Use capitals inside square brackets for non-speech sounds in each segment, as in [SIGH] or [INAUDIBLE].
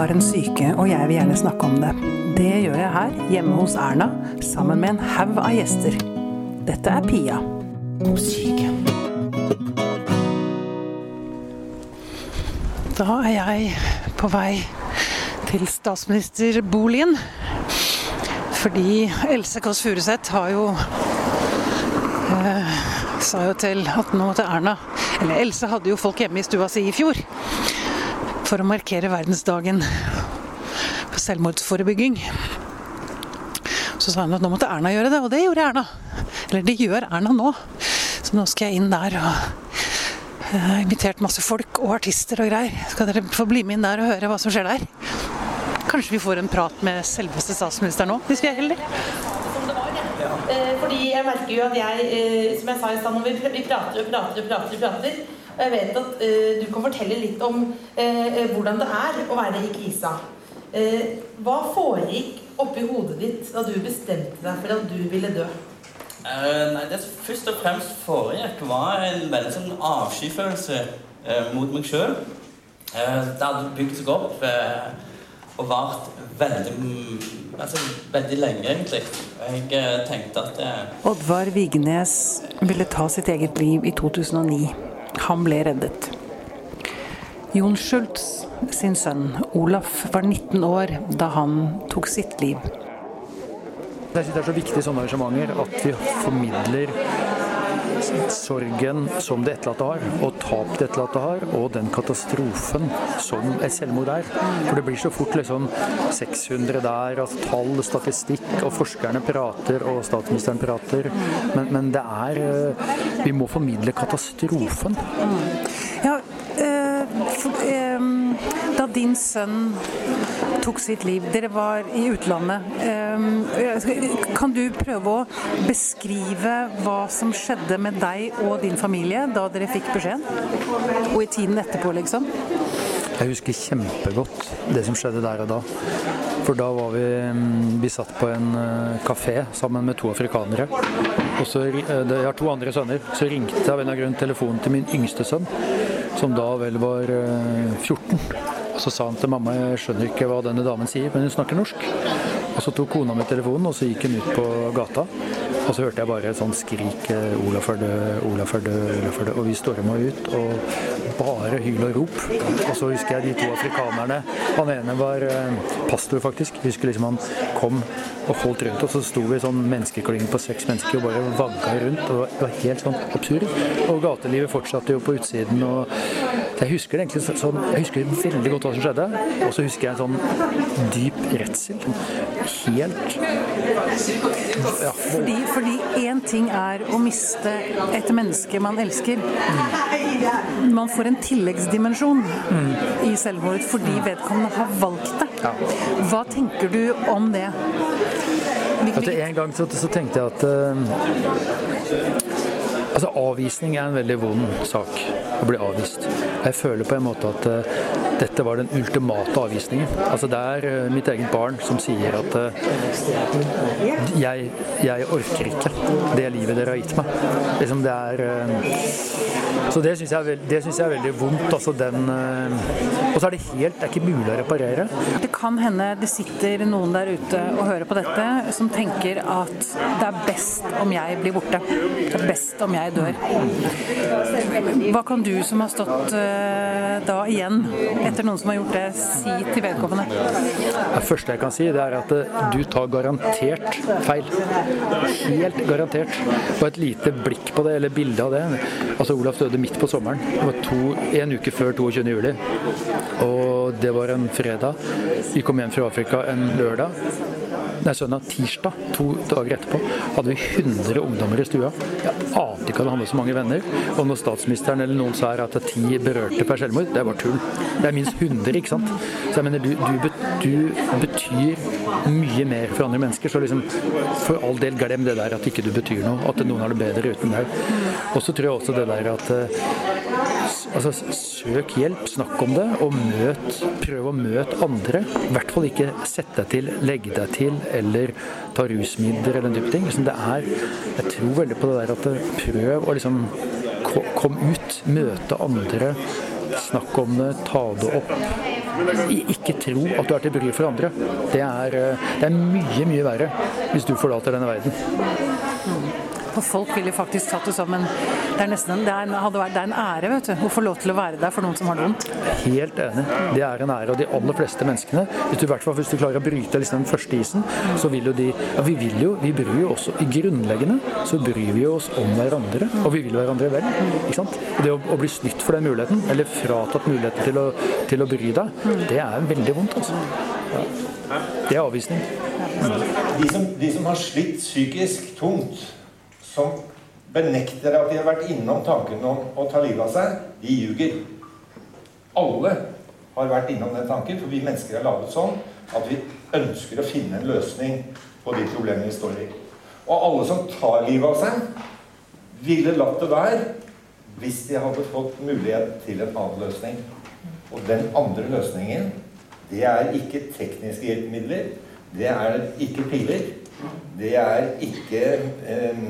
har en syke, og jeg vil gjerne snakke om det. Det gjør jeg her, hjemme hos Erna, sammen med en haug av gjester. Dette er Pia. hun syke. Da er jeg på vei til statsministerboligen. Fordi Else Kåss Furuseth har jo eh, sa jo til at nå til Erna Eller Else hadde jo folk hjemme i stua si i fjor for å markere verdensdagen for selvmordsforebygging. Så sa hun at nå måtte Erna gjøre det, og det gjorde Erna. Eller det gjør Erna nå. Så nå skal jeg inn der og jeg har invitert masse folk og artister og greier. Skal dere få bli med inn der og høre hva som skjer der? Kanskje vi får en prat med selveste statsministeren nå, hvis vi er heldige? Fordi jeg merker jo at jeg, eh, som jeg sa i stad, vi prater og prater og prater, og prater og jeg vet at uh, du kan fortelle litt om uh, hvordan det er å være i krisa. Uh, hva foregikk oppi hodet ditt da du bestemte deg for at du ville dø? nei, Det som først og fremst foregikk, var en veldig sånn avskyfølelse mot meg sjøl. det hadde bygd seg opp og vart veldig, altså, veldig lenge, egentlig. Jeg tenkte at. Oddvar Vignes ville ta sitt eget liv i 2009. Han ble reddet. Jon Schultz sin sønn Olaf var 19 år da han tok sitt liv. Jeg synes Det er så viktig i sånne arrangementer at vi formidler sorgen som det etterlatte har, og tap det etterlatte har, og den katastrofen som et selvmord er. For det blir så fort liksom 600 der, altså tall, statistikk, og forskerne prater, og statsministeren prater. Men, men det er eh, Vi må formidle katastrofen. Ja, øh, for, øh, da din sønn tok sitt liv. Dere var i utlandet. Ehm, kan du prøve å beskrive hva som skjedde med deg og din familie da dere fikk beskjeden? Og i tiden etterpå, liksom? Jeg husker kjempegodt det som skjedde der og da. For da var vi mm, Vi satt på en eh, kafé sammen med to afrikanere. Og så, eh, Jeg har to andre sønner. Så ringte jeg av en av grunn telefonen til min yngste sønn, som da vel var 14. Eh, så sa han til mamma jeg skjønner ikke hva denne damen sier, men hun snakker norsk. Og så tok kona mi telefonen, og så gikk hun ut på gata. Og så hørte jeg bare et sånt skrik 'Olaf er død, Olaf er død', Olaf er død. Og vi storma ut, og bare hyl og rop. Og så husker jeg de to afrikanerne. Han ene var eh, pastor, faktisk. Jeg husker liksom han kom og holdt rundt oss. Så sto vi sånn menneskeklynge på seks mennesker og bare vagga rundt. Og det var helt sånn absurd. Og gatelivet fortsatte jo på utsiden. og jeg husker egentlig sånn, jeg husker veldig godt hva som skjedde. Og så husker jeg en sånn dyp redsel. Helt ja. Fordi, fordi én ting er å miste et menneske man elsker. Mm. Man får en tilleggsdimensjon mm. i selvmordet fordi vedkommende har valgt det. Ja. Hva tenker du om det? Altså, en gang så, så tenkte jeg at uh, Altså, Avvisning er en veldig vond sak. Å bli avvist. Jeg føler på en måte at uh, dette var den ultimate avvisningen. Altså Det er uh, mitt eget barn som sier at uh, jeg, jeg, orker ikke det livet dere har gitt meg. Liksom det er Så det syns jeg, jeg, er veldig vondt. Altså den Og så er det helt Det er ikke mulig å reparere. Det kan hende det sitter noen der ute og hører på dette som tenker at det er best om jeg blir borte. Det er best om jeg dør. Hva kan du som har stått da igjen etter noen som har gjort det, si til vedkommende? Det første jeg kan si, det er at eh, du tar garantert feil. Helt garantert. Og et lite blikk på det, eller bilde av det. Altså Olaf døde midt på sommeren. Det var to, en uke før 22. juli. Og det var en fredag. Vi kom hjem fra Afrika en lørdag nei, søndag tirsdag, to dager etterpå, hadde vi 100 ungdommer i stua. Jeg ante ikke at han hadde så mange venner. Og når statsministeren eller noen sa at ti berørte per selvmord, det var tull. Det er minst 100, ikke sant. Så jeg mener, du, du, du betyr mye mer for andre mennesker. Så liksom, for all del, glem det der at ikke du betyr noe. At noen har det bedre uten deg. Og så tror jeg også det der at altså, søk hjelp, snakk om det, og møt, prøv å møte andre. I hvert fall ikke sett deg til, legge deg til eller ta rusmidler eller den type ting. Liksom det er, jeg tror veldig på det der at prøv å liksom kom ut, møte andre, snakk om det, ta det opp. ikke tro at du er til bry for andre. Det er, eh, det er mye, mye verre hvis du forlater denne verden. For folk ville faktisk tatt det som en Det er nesten det er en, hadde vært, det er en ære vet du, å få lov til å være der for noen som har det vondt. Helt enig. Det er en ære. Og de aller fleste menneskene, hvis du, i hvert fall, hvis du klarer å bryte liksom den første isen, så vil jo de ja, Vi vil jo, vi bryr jo også i Grunnleggende så bryr vi oss om hverandre, og vi vil hverandre vel. ikke sant? Og det å, å bli snytt for den muligheten, eller fratatt muligheten til å, til å bry deg, det er veldig vondt, altså. Ja. Det er avvisning. De som, de som har slitt psykisk tungt som benekter at de har vært innom tanken om å ta livet av seg, de ljuger. Alle har vært innom den tanken, for vi mennesker er laget sånn at vi ønsker å finne en løsning på de problemene vi står i. Og alle som tar livet av seg, ville latt det være hvis de hadde fått mulighet til en annen løsning. Og den andre løsningen, det er ikke tekniske hjelpemidler. Det er ikke piller. Det er ikke eh,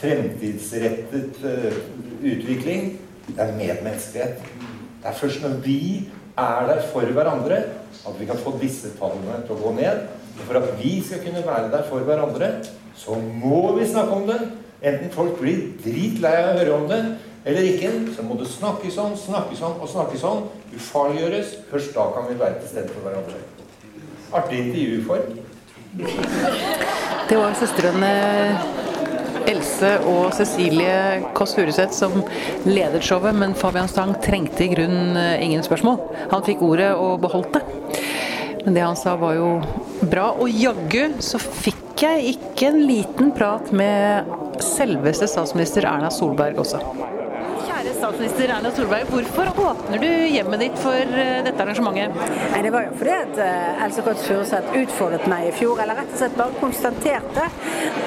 fremtidsrettet uh, utvikling, det er medmenneskelighet. Det er først når vi er der for hverandre, at vi kan få disse tallene til å gå ned. Og for at vi skal kunne være der for hverandre, så må vi snakke om det. Enten folk blir dritlei av å høre om det eller ikke, så må det snakkes om, snakkes om og snakkes om. Ufarliggjøres. Først da kan vi være til stede for hverandre. Artig intervjuform. Det var søstrene Else og Cecilie Kåss Furuseth som ledet showet, men Fabian Stang trengte i grunnen eh, ingen spørsmål. Han fikk ordet og beholdt det. Men det han sa var jo bra. Og jaggu så fikk jeg ikke en liten prat med selveste statsminister Erna Solberg også statsminister Erna Solberg, hvorfor åpner du hjemmet ditt for eh, dette arrangementet? Nei, Det var jo fordi at eh, Else Kåss Furuseth utfordret meg i fjor, eller rett og slett bare konstaterte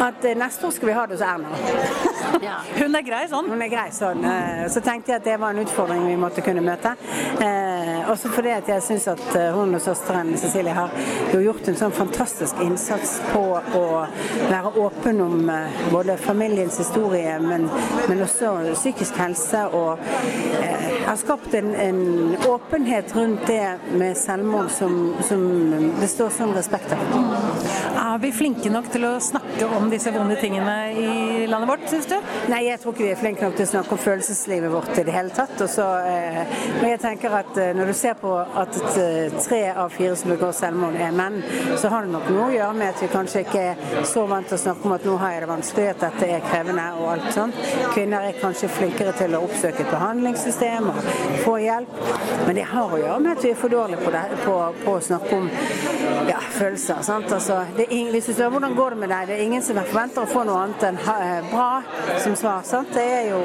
at eh, neste år skal vi ha det hos Erna. Ja. Hun er grei sånn? Hun er grei sånn. Så tenkte jeg at det var en utfordring vi måtte kunne møte. Også fordi at jeg syns at hun og søsteren Cecilie har jo gjort en sånn fantastisk innsats på å være åpen om både familiens historie, men, men også psykisk helse og eh, har skapt en, en, åpenhet rundt det med selvmord som, som det står sånn respekt av. Er vi flinke nok til å snakke om disse vonde tingene i landet vårt, syns du? Nei, jeg tror ikke vi er flinke nok til å snakke om følelseslivet vårt i det hele tatt. Og så, eh, men jeg tenker at eh, når du ser på at eh, tre av fire som begår selvmord er menn, så har det nok noe å gjøre med at vi kanskje ikke er så vant til å snakke om at nå har jeg det vanskelig, at dette er krevende og alt sånt. Kvinner er kanskje flinkere til å oppsøke et behandlingssystem og få hjelp. Men det har å gjøre med at vi er for dårlige på, det, på, på å snakke om ja, følelser. Altså, det hvis du spør hvordan går det med deg, det er ingen som forventer å få noe annet enn eh, bra som svar. Sant? Det er jo,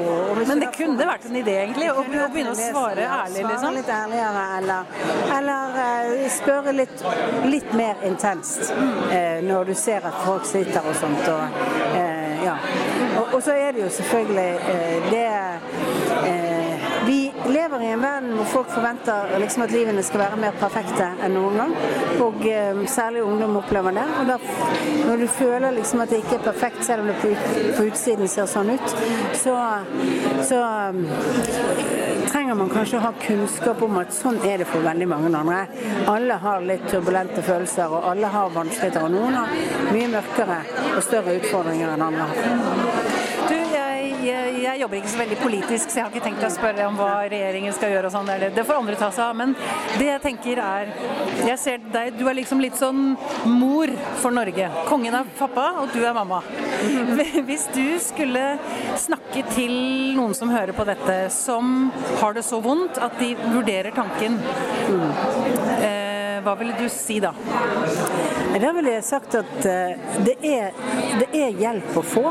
Men det kunne vært en idé, egentlig, å, å begynne å svare ærlig, liksom? Svare litt ærligere, eller, eller uh, spørre litt, litt, mer intenst uh, når du ser at folk sitter og sånt. Og, uh, ja. og, og, så er det jo selvfølgelig det vi lever i en verden hvor folk forventer liksom at livene skal være mer perfekte enn noen gang. Og eh, særlig ungdom opplever det. Og da, når du føler liksom at det ikke er perfekt, selv om det på, på utsiden ser sånn ut, så, så um, trenger man kanskje å ha kunnskap om at sånn er det for veldig mange andre. Alle har litt turbulente følelser, og alle har vanskeligheter. Og noen har mye mørkere og større utfordringer enn andre jeg, jobber ikke så veldig politisk, så jeg har ikke tenkt å spørre om hva regjeringen skal gjøre og sånn. Det får andre ta seg av. Men det jeg tenker er Jeg ser deg, du er liksom litt sånn mor for Norge. Kongen er pappa, og du er mamma. [LAUGHS] Hvis du skulle snakke til noen som hører på dette, som har det så vondt at de vurderer tanken mm hva ville du si da? Da ville jeg sagt at eh, det er, det er hjelp å få.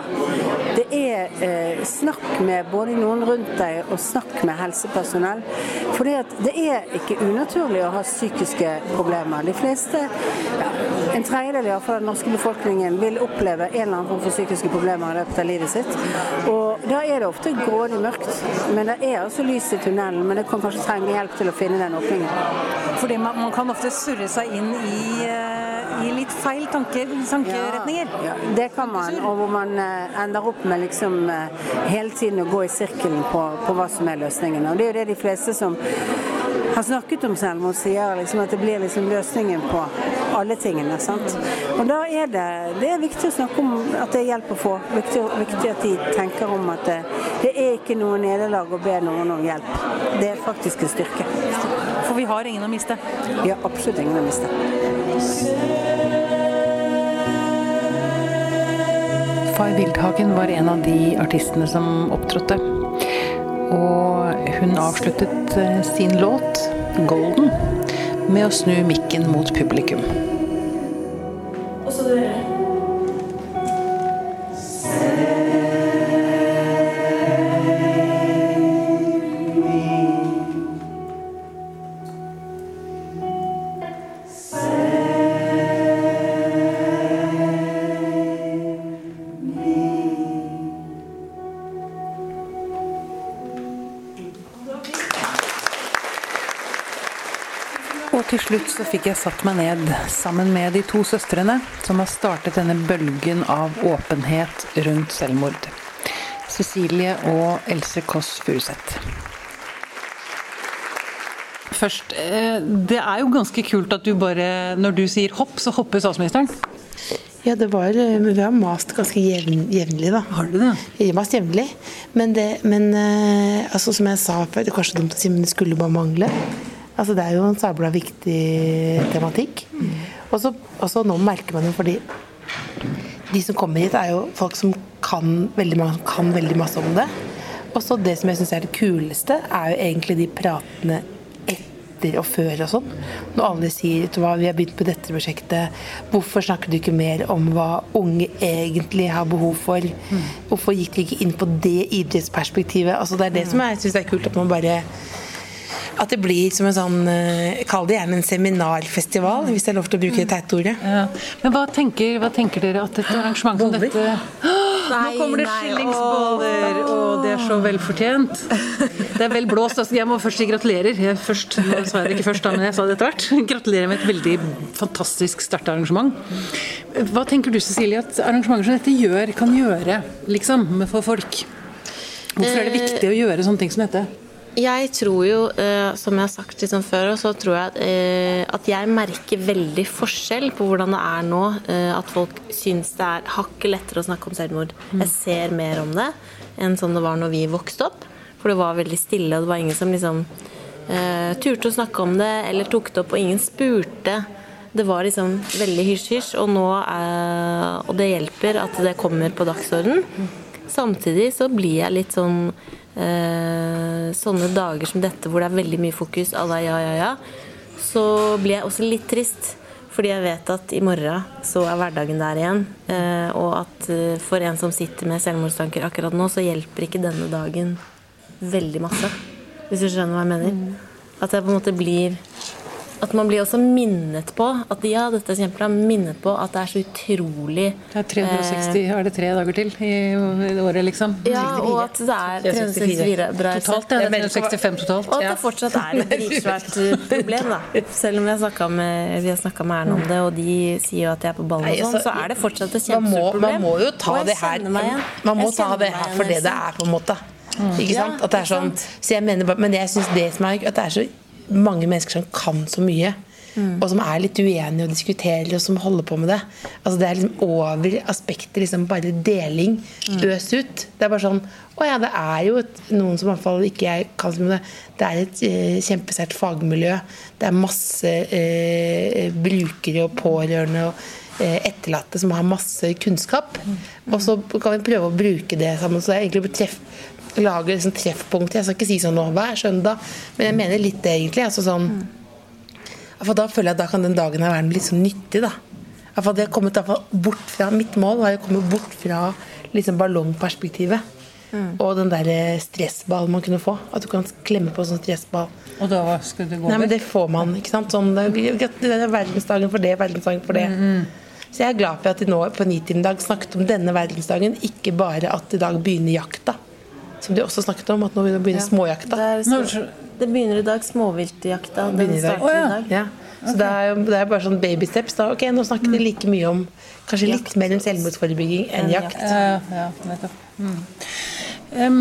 Det er eh, snakk med både noen rundt deg og snakk med helsepersonell. For det er ikke unaturlig å ha psykiske problemer. De fleste, ja, en tredjedel av den norske befolkningen, vil oppleve en eller annen form for psykiske problemer i løpet av livet sitt. Og da er det ofte grådig mørkt. Men det er altså lys i tunnelen. Men det kan kanskje trenge hjelp til å finne den åpningen. Fordi man, man kan ofte surre seg inn i, eh, i litt feil tanke, tankeretninger. Ja, ja, det kan man, og hvor man eh, ender opp med liksom eh, hele tiden å gå i sirkelen på, på hva som er løsningen. Og det er jo det de fleste som har snakket om selvmord, sier liksom at det blir liksom løsningen på alle tingene. sant? Og da er det, det er viktig å snakke om at det er hjelp å få. Viktig, viktig at de tenker om at det, det er ikke noe nederlag å be noen om hjelp. Det er faktisk en styrke. For vi har ingen å miste. Vi har absolutt ingen å miste. Fay Wildhagen var en av de artistene som opptrådte. Og hun avsluttet eh, sin låt, 'Golden', med å snu mikken mot publikum. Og til slutt så fikk jeg satt meg ned sammen med de to søstrene som har startet denne bølgen av åpenhet rundt selvmord. Cecilie og Else Kåss Furuseth. Først, eh, det er jo ganske kult at du bare Når du sier hopp, så hopper statsministeren. Ja, det var, eh, vi har mast ganske jevn, jevnlig, da. Har du det? Vi har mast jevnlig. Men, det, men eh, altså, som jeg sa før, det er kanskje dumt å si, men det skulle bare mangle. Altså, det er jo en sabla viktig tematikk. Og så nå merker man jo fordi de som kommer hit, er jo folk som kan veldig, kan veldig masse om det. Og så det som jeg syns er det kuleste, er jo egentlig de pratene etter og før og sånn. Når alle sier vet du hva, vi har begynt på dette prosjektet, hvorfor snakker du ikke mer om hva unge egentlig har behov for? Hvorfor gikk du ikke inn på det idrettsperspektivet? Altså Det er det som jeg syns er kult, at man bare at det blir som en sånn eh, Kall det gjerne en seminarfestival, hvis det er lov til å bruke det teite ordet. Ja. Men hva tenker, hva tenker dere at et arrangement som dette Nei, Nå kommer det skillingsboller, og det er så velfortjent. Det er vel blåst. Altså, jeg må først si gratulerer. Jeg først, nå sa jeg det ikke først, da, men jeg sa det etter hvert. [LAUGHS] Gratulerer med et veldig fantastisk startarrangement. Hva tenker du Cecilie at arrangementer som dette gjør, kan gjøre liksom, for folk? Hvorfor er det viktig å gjøre sånne ting som dette? Jeg tror jo, eh, som jeg har sagt liksom før, så tror jeg at, eh, jeg merker veldig forskjell på hvordan det er nå. Eh, at folk syns det er hakket lettere å snakke om selvmord. Jeg ser mer om det enn sånn det var når vi vokste opp. For det var veldig stille, og det var ingen som liksom turte å snakke om det eller tok det opp, og ingen spurte. Det var liksom veldig hysj-hysj, og nå er, Og det hjelper at det kommer på dagsorden. Samtidig så blir jeg litt sånn eh, Sånne dager som dette hvor det er veldig mye fokus, alle er ja, ja, ja, så blir jeg også litt trist. Fordi jeg vet at i morgen så er hverdagen der igjen. Eh, og at eh, for en som sitter med selvmordstanker akkurat nå, så hjelper ikke denne dagen veldig masse. Hvis du skjønner hva jeg mener. At jeg på en måte blir At man blir også minnet på at ja, dette er kjempebra, minnet på at det er så utrolig Det er 360, er det tre dager til i i året, liksom? Ja, og at det er 364 bra Totalt, ja. Det er 365 totalt. Og at det fortsatt er et dritsvært [LAUGHS] eh, problem, da. Selv om vi har snakka med, vi har snakket med Erna om det, og de sier jo at de er på ballen og sånn, altså, så er det fortsatt et kjempestort problem. man må jo ta det her. Man må ta det her for det det er, på en måte. Ikke sant? At det er sånn? Så jeg mener bare Men jeg syns det som er at det er så mange mennesker som kan så mye. Mm. Og som er litt uenige og diskuterer og som holder på med det. Altså Det er liksom over aspektet liksom bare deling. Mm. Øs ut. Det er bare sånn Å ja, det er jo et, noen som i hvert fall ikke jeg kan så mye det. Det er et eh, kjempesterkt fagmiljø. Det er masse eh, brukere og pårørende og eh, etterlatte som har masse kunnskap. Og så kan vi prøve å bruke det sammen. Så det er egentlig treff, lage liksom treffpunkter. Jeg skal ikke si sånn nå hver søndag, men jeg mener litt det egentlig. altså sånn for da føler jeg at da kan den dagen her være litt sånn nyttig, da. Iallfall det har kommet bort fra, Mitt mål var å komme bort fra liksom ballongperspektivet. Og den der eh, stressballen man kunne få. At du kan klemme på sånn stressball. Og da skulle det gå Nei, men det får man, ikke sant. Sånn, det er er verdensdagen for det, verdensdagen for det. Så jeg er glad for at de nå på Nitiden dag snakket om denne verdensdagen, ikke bare at i dag begynner jakta. Som de også snakket om, at nå begynner småjakta. Det, små, det begynner i dag, småviltjakta. Den Begynner i dag. starter i dag. Ja. Så det, er, det er bare sånn baby steps. Da. Ok, nå snakker de like mye om Kanskje litt mer om selvmordsforebygging enn Enn jakt. Ja, ja, nettopp. Mm. Em,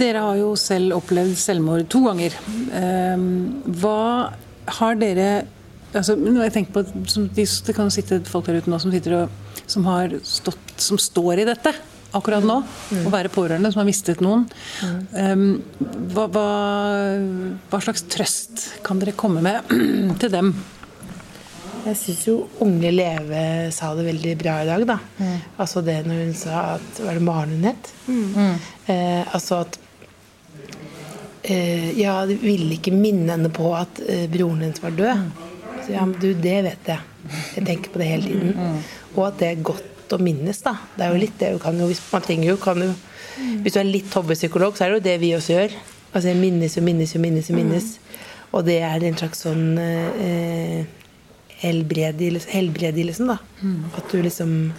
Dere har jo selv opplevd selvmord to ganger. Um, hva har dere altså, nå har jeg tenkt på at som Det kan sitte folk der ute nå som, sitter og, som, har stått, som står i dette akkurat nå. Mm. Å være pårørende som har mistet noen. Um, hva, hva, hva slags trøst kan dere komme med [CLEARS THROAT] til dem? Jeg syns jo Unge Leve sa det veldig bra i dag, da. Altså det når hun sa at Var det Maren hun het? Eh, altså at eh, Ja, de ville ikke minne henne på at eh, broren hennes var død. Så ja, men du, det vet jeg. Jeg tenker på det hele tiden. Og at det er godt å minnes, da. Det er jo litt det du kan jo hvis Man trenger jo, kan jo Hvis du er litt hobbypsykolog, så er det jo det vi også gjør. Altså minnes og minnes og minnes og minnes. Og det er en slags sånn eh, helbredelse, liksom da. At du liksom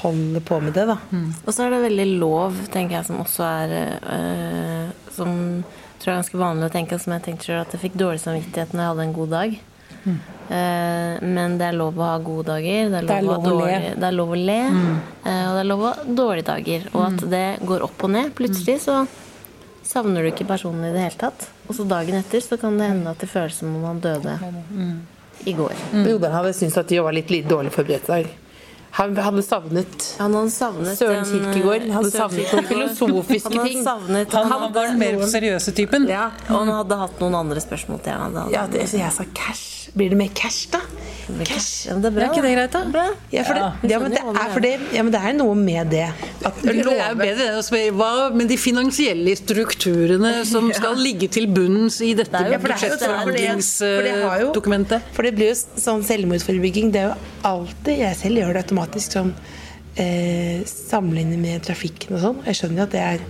holder på med det, da. Og så er det veldig lov, tenker jeg, som også er øh, Som tror jeg er ganske vanlig å tenke, som jeg tenkte selv, at jeg fikk dårlig samvittighet når jeg hadde en god dag. Eh, men det er lov å ha gode dager. Det er lov, Det er lov å, å le. det er lov å le. eh, og det er lov å ha dårlige dager. Og at det går opp og ned. Plutselig så savner du ikke personen i det hele tatt. Og så dagen etter så kan det hende at det føles som om han døde i går. Broderen hadde syntes at de var litt, litt dårlig forberedt i dag. Han hadde savnet Han hadde savnet Søren Kirkegård. Han hadde savnet noen filosofiske Han hadde ting. savnet Han, han var den mer seriøse typen. Ja, Og han hadde hatt noen andre spørsmål til han. hadde ja det, så jeg sa cash. Blir det mer cash, da? Cash. Ja, det er bra. Er ikke det greit, da? Bra. Ja, for det, ja, men det er, for det, ja, men det er noe med det. At Det er bedre det å spørre hva med de finansielle strukturene som skal ligge til bunns i dette Det er jo- for det for det- det har jo- budsjettforhandlingsdokumentet? For det blir jo sånn selvmordsforebygging. Det er jo alltid Jeg selv gjør det automatisk sånn eh, sammenlignet med trafikken og sånn. Jeg skjønner jo at det er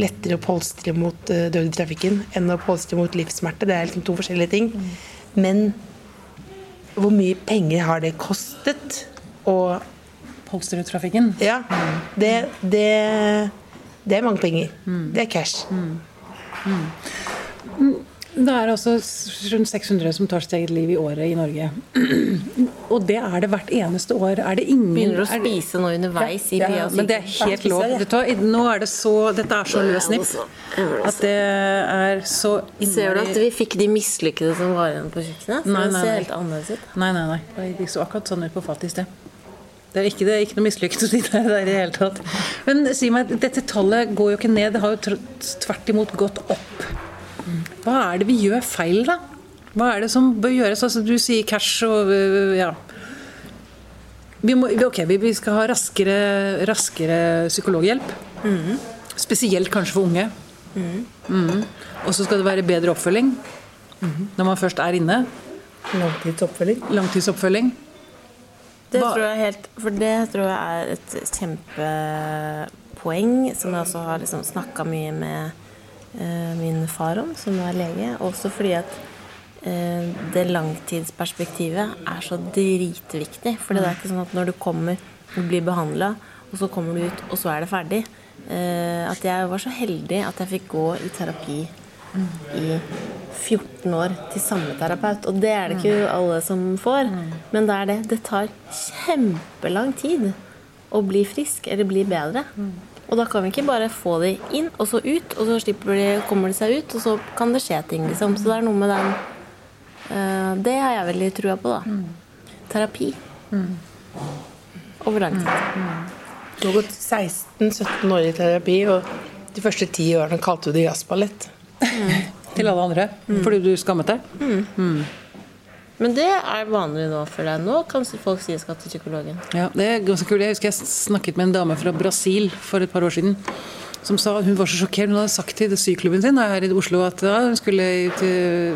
lettere å polstre mot eh, død i trafikken enn å polstre mot livssmerte. Det er liksom to forskjellige ting. Men hvor mye penger har det kostet? å Polstre ut trafikken? ja, det, det, det er mange penger. Det er cash. Det er altså rundt 600 som tar sitt eget liv i året i Norge. [CLEARS THROAT] Og det er det hvert eneste år. Er det ingen Begynner å er spise nå underveis i Ja, men det er helt lov. Nå er det så Dette er så løs snipp at det er så Ser du at vi fikk de mislykkede som var igjen på kjøkkenet? Nei, Nei, nei. det ser helt annerledes ut. Nei, nei, nei. Det så akkurat sånn ut på fattig sted. Det er ikke, det er ikke noe mislykket å si det der i det hele tatt. Men si meg, dette tallet går jo ikke ned. Det har jo tvert imot gått opp. Hva er det vi gjør feil, da? Hva er det som bør gjøres? Altså, du sier cash og øh, ja. Vi, må, ok, vi, vi skal ha raskere, raskere psykologhjelp. Spesielt kanskje for unge. Mhm. Og så skal det være bedre oppfølging når man først er inne. Langtidsoppfølging. Langtidsoppfølging. Det Hva- tror jeg helt For det tror jeg er et kjempepoeng som jeg også har liksom snakka mye med min far om, som er lege. Også fordi at eh, det langtidsperspektivet er så dritviktig. For det er ikke sånn at når du kommer og blir behandla, og så kommer du ut, og så er det ferdig. Eh, at jeg var så heldig at jeg fikk gå i terapi i 14 år til samme terapeut. Og det er det ikke alle som får. Men det er det. Det tar kjempelang tid å bli frisk eller bli bedre. Og da kan vi ikke bare få de inn og så ut, og så de, kommer de seg ut, og så kan det skje ting, liksom. Så det er noe med den uh, Det har jeg veldig trua på, da. Terapi. Over lang tid. Du har gått 16-17 år i terapi, og de første ti årene kalte du det jazzballett. [LAUGHS] Til alle andre. Fordi du skammet deg? Men det er vanlig nå for deg. Nå kan folk si jeg skal til psykologen. Ja, det er ganske kult. Jeg husker jeg snakket med en dame fra Brasil for et par år siden. Som sa Hun var så sjokkert. Hun hadde sagt til syklubben sin her i Oslo at ja, hun skulle til,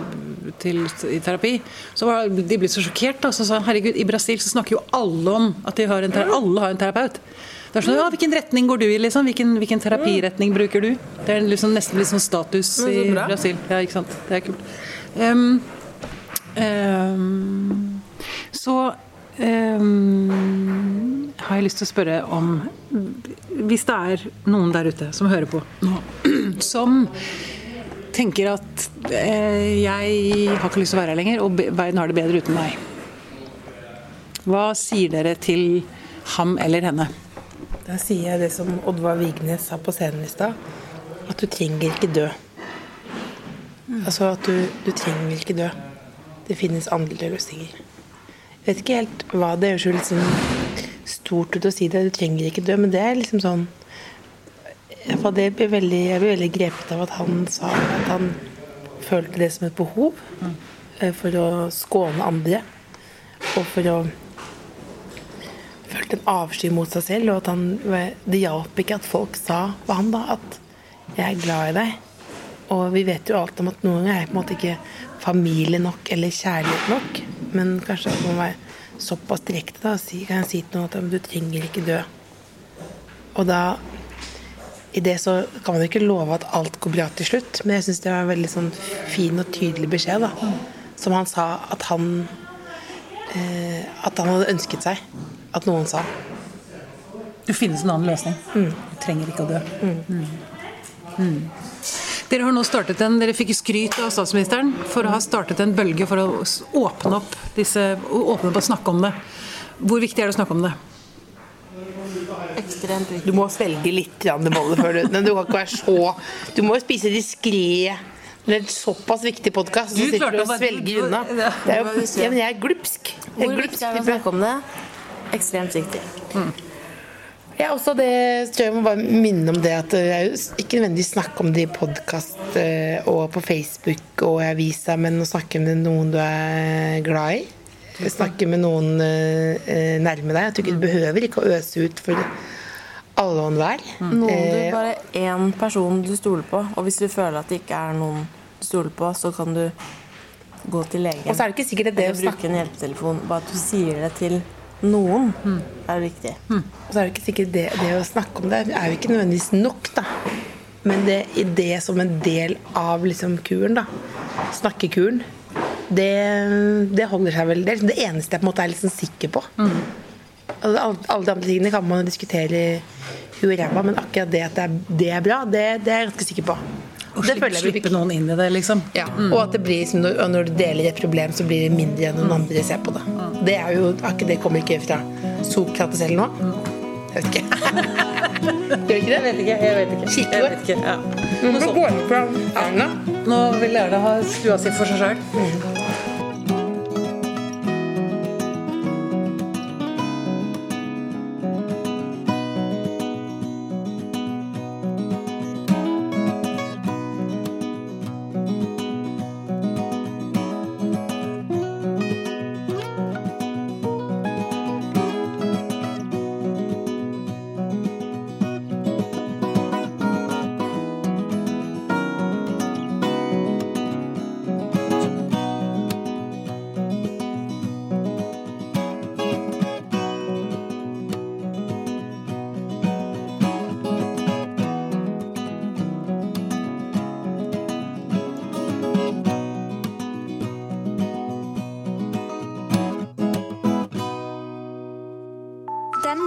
til, i terapi. Så var de blitt så sjokkert. Da. Så sa hun herregud, i Brasil så snakker jo alle om at de har en, ter- alle har en terapeut. Det er sånn, ja, Hvilken retning går du i? liksom? Hvilken, hvilken terapiretning bruker du? Det er liksom, nesten litt sånn status i. Brasil. Ja, ikke sant. Det er kult. Um, um, så um, har jeg lyst til å spørre om Hvis det er noen der ute som hører på nå, [CLEARS THROAT] som tenker at eh, jeg har ikke lyst til å være her lenger, og verden har det bedre uten meg. Hva sier dere til ham eller henne? Da sier jeg det som Oddvar Vignes sa på scenen i stad. at du trenger ikke dø. Altså at du, du trenger ikke dø. Det finnes andre løsninger. Jeg vet ikke helt hva det høres jo litt sånn stort ut å si det, du trenger ikke dø, men det er liksom sånn det blir veldig, Jeg ble veldig grepet av at han sa at han følte det som et behov eh, for å skåne andre. Og for å følte en avsky mot seg selv, og at han Det hjalp ikke at folk sa hva han da, at 'jeg er glad i deg'. Og vi vet jo alt om at noen ganger er på en måte ikke familie nok eller kjærlighet nok. Men kanskje det må være såpass direkte da, si, kan jeg si til noen at du trenger ikke dø. Og da i det så kan man jo ikke love at alt går bra til slutt, men jeg syns det var en veldig sånn fin og tydelig beskjed. da, Som han sa at han eh, At han hadde ønsket seg at noen sa. Det finnes en annen løsning. Mm. Du trenger ikke å dø. Mm. Mm. Dere har nå startet en, dere fikk skryt av statsministeren for å ha startet en bølge for å åpne opp, disse, åpne opp og snakke om det. Hvor viktig er det å snakke om det? Ekstremt viktig. Du må svelge litt bolle før du Men du kan ikke være så Du må jo spise diskré. Det er en såpass viktig podkast, så Du sitter du og svelger unna. Det er jo, ja, men jeg er glupsk. Jeg Hvor er viktig er det å snakke om det? Ekstremt viktig. Ja, også det tror jeg må bare minne om det at det er jo ikke nødvendigvis snakk om det i podkast og på Facebook og i avisa, men å snakke med noen du er glad i. Snakke med noen eh, nærme deg. Jeg tror ikke du behøver ikke å øse ut for alle og enhver. Noen Eh, du bare én person du stoler på, og hvis du føler at det ikke er noen du stoler på, så kan du gå til legen. Og så er det ikke sikkert at det å snakke bruke en hjelpetelefon. Bare at du sier det til noen, er viktig. Og så er det ikke sikkert det, det å snakke om det er jo ikke nødvendigvis nok, da. Men det, det som en del av liksom kuren, da. Snakkekuren. Det, det holder seg vel. Det er liksom det eneste jeg på en måte er sånn sikker på. Altså, alle, alle de andre tingene kan man diskutere i huet ræva, men akkurat det at det er, det er bra, det, det er jeg ganske sikker på. Å det slippe, noen inn i det, liksom. ja. Og at det blir når, når du deler et problem, så blir det mindre enn noen andre ser på det. Det er jo, det kommer ikke fra Sokrates selv nå? Jeg vet ikke. [LAUGHS] Gjør ikke det? Jeg vet ikke. jeg vet ikke. Jeg vet ikke, ja. Nå går det fra Erna. Nå vil Erna ha stua si for seg sjøl.